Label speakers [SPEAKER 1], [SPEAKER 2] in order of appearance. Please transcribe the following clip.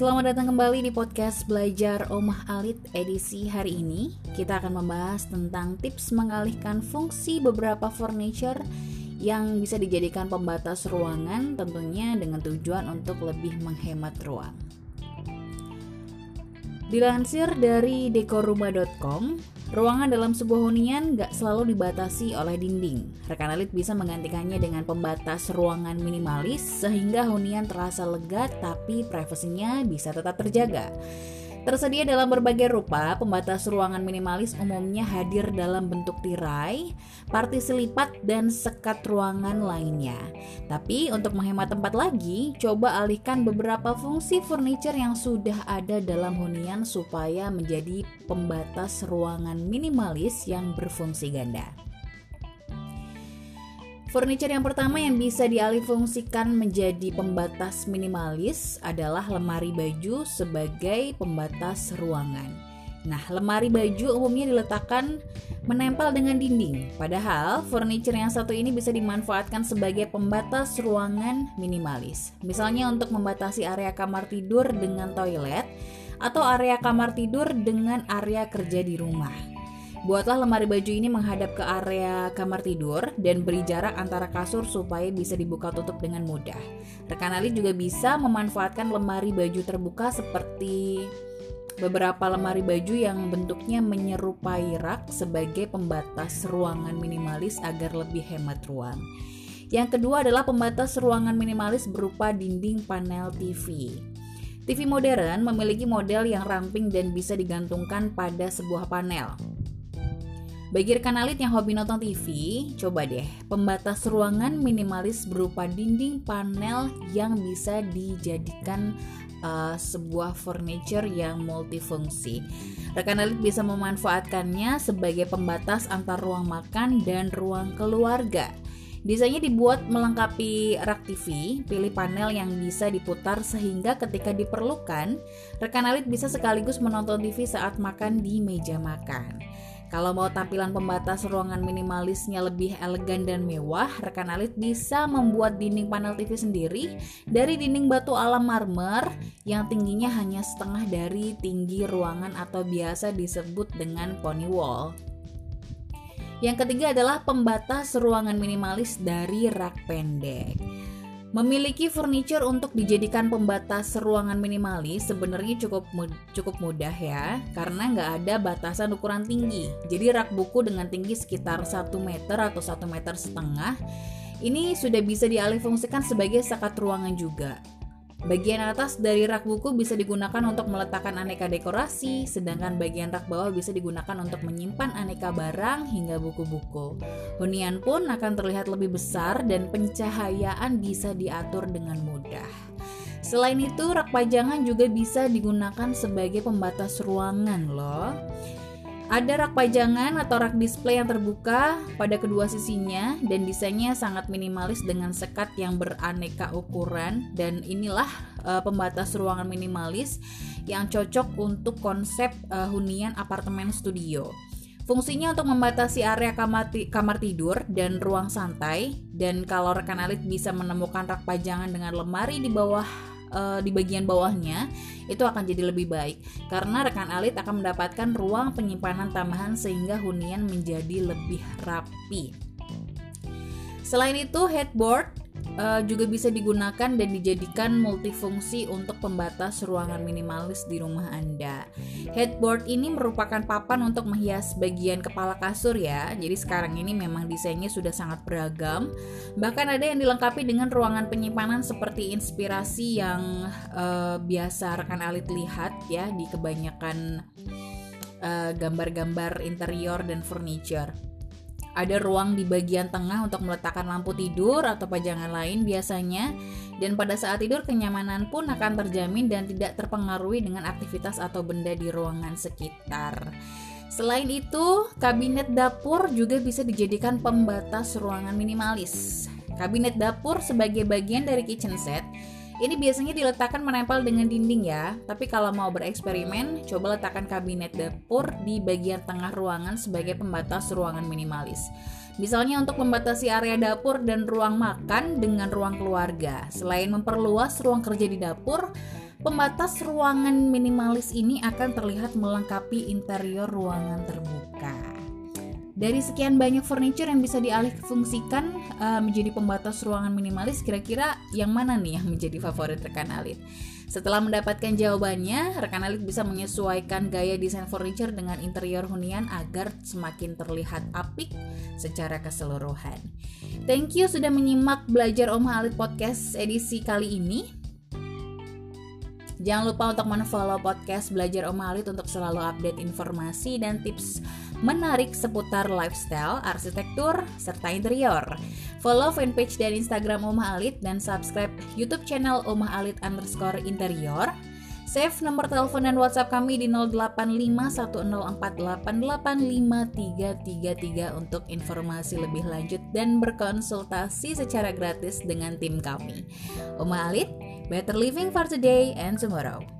[SPEAKER 1] Selamat datang kembali di podcast Belajar Omah Alit edisi hari ini. Kita akan membahas tentang tips mengalihkan fungsi beberapa furniture yang bisa dijadikan pembatas ruangan tentunya dengan tujuan untuk lebih menghemat ruang. Dilansir dari dekorumah.com, ruangan dalam sebuah hunian gak selalu dibatasi oleh dinding. Rekan elit bisa menggantikannya dengan pembatas ruangan minimalis sehingga hunian terasa lega tapi privasinya bisa tetap terjaga. Tersedia dalam berbagai rupa, pembatas ruangan minimalis umumnya hadir dalam bentuk tirai, partisi lipat, dan sekat ruangan lainnya. Tapi untuk menghemat tempat lagi, coba alihkan beberapa fungsi furniture yang sudah ada dalam hunian supaya menjadi pembatas ruangan minimalis yang berfungsi ganda. Furniture yang pertama yang bisa dialihfungsikan menjadi pembatas minimalis adalah lemari baju sebagai pembatas ruangan. Nah, lemari baju umumnya diletakkan menempel dengan dinding. Padahal, furniture yang satu ini bisa dimanfaatkan sebagai pembatas ruangan minimalis. Misalnya untuk membatasi area kamar tidur dengan toilet atau area kamar tidur dengan area kerja di rumah. Buatlah lemari baju ini menghadap ke area kamar tidur dan beri jarak antara kasur supaya bisa dibuka tutup dengan mudah. Rekan Ali juga bisa memanfaatkan lemari baju terbuka seperti beberapa lemari baju yang bentuknya menyerupai rak sebagai pembatas ruangan minimalis agar lebih hemat ruang. Yang kedua adalah pembatas ruangan minimalis berupa dinding panel TV. TV modern memiliki model yang ramping dan bisa digantungkan pada sebuah panel. Bagi rekan alit yang hobi nonton TV, coba deh pembatas ruangan minimalis berupa dinding panel yang bisa dijadikan uh, sebuah furniture yang multifungsi. Rekan alit bisa memanfaatkannya sebagai pembatas antar ruang makan dan ruang keluarga. Desainnya dibuat melengkapi rak TV, pilih panel yang bisa diputar sehingga ketika diperlukan, rekan alit bisa sekaligus menonton TV saat makan di meja makan. Kalau mau tampilan pembatas ruangan minimalisnya lebih elegan dan mewah, rekan alit bisa membuat dinding panel TV sendiri dari dinding batu alam marmer yang tingginya hanya setengah dari tinggi ruangan atau biasa disebut dengan pony wall. Yang ketiga adalah pembatas ruangan minimalis dari rak pendek. Memiliki furniture untuk dijadikan pembatas ruangan minimalis sebenarnya cukup cukup mudah ya, karena nggak ada batasan ukuran tinggi. Jadi rak buku dengan tinggi sekitar 1 meter atau 1 meter setengah ini sudah bisa dialihfungsikan sebagai sekat ruangan juga. Bagian atas dari rak buku bisa digunakan untuk meletakkan aneka dekorasi, sedangkan bagian rak bawah bisa digunakan untuk menyimpan aneka barang hingga buku-buku. Hunian pun akan terlihat lebih besar dan pencahayaan bisa diatur dengan mudah. Selain itu, rak pajangan juga bisa digunakan sebagai pembatas ruangan loh. Ada rak pajangan atau rak display yang terbuka pada kedua sisinya dan desainnya sangat minimalis dengan sekat yang beraneka ukuran dan inilah uh, pembatas ruangan minimalis yang cocok untuk konsep uh, hunian apartemen studio. Fungsinya untuk membatasi area kamar, kamar tidur dan ruang santai dan kalau rekan alit bisa menemukan rak pajangan dengan lemari di bawah uh, di bagian bawahnya itu akan jadi lebih baik karena rekan alit akan mendapatkan ruang penyimpanan tambahan sehingga hunian menjadi lebih rapi. Selain itu, headboard uh, juga bisa digunakan dan dijadikan multifungsi untuk pembatas ruangan minimalis di rumah Anda. Headboard ini merupakan papan untuk menghias bagian kepala kasur ya. Jadi sekarang ini memang desainnya sudah sangat beragam. Bahkan ada yang dilengkapi dengan ruangan penyimpanan seperti inspirasi yang uh, biasa rekan alit lihat ya di kebanyakan eh, gambar-gambar uh, interior dan furniture. Ada ruang di bagian tengah untuk meletakkan lampu tidur atau pajangan lain biasanya, dan pada saat tidur kenyamanan pun akan terjamin dan tidak terpengaruhi dengan aktivitas atau benda di ruangan sekitar. Selain itu, kabinet dapur juga bisa dijadikan pembatas ruangan minimalis. Kabinet dapur sebagai bagian dari kitchen set ini biasanya diletakkan menempel dengan dinding ya, tapi kalau mau bereksperimen, coba letakkan kabinet dapur di bagian tengah ruangan sebagai pembatas ruangan minimalis. Misalnya untuk membatasi area dapur dan ruang makan dengan ruang keluarga. Selain memperluas ruang kerja di dapur, Pembatas ruangan minimalis ini akan terlihat melengkapi interior ruangan terbuka. Dari sekian banyak furniture yang bisa dialihfungsikan uh, menjadi pembatas ruangan minimalis, kira-kira yang mana nih yang menjadi favorit rekan Alit? Setelah mendapatkan jawabannya, rekan Alit bisa menyesuaikan gaya desain furniture dengan interior hunian agar semakin terlihat apik secara keseluruhan. Thank you sudah menyimak belajar Om Alit Podcast edisi kali ini. Jangan lupa untuk men-follow podcast Belajar Om Alit untuk selalu update informasi dan tips menarik seputar lifestyle, arsitektur, serta interior. Follow fanpage dan Instagram Oma Alit dan subscribe YouTube channel Oma Alit underscore interior. Save nomor telepon dan WhatsApp kami di 085148853333 untuk informasi lebih lanjut dan berkonsultasi secara gratis dengan tim kami. Oma Alit, Better living for today and tomorrow.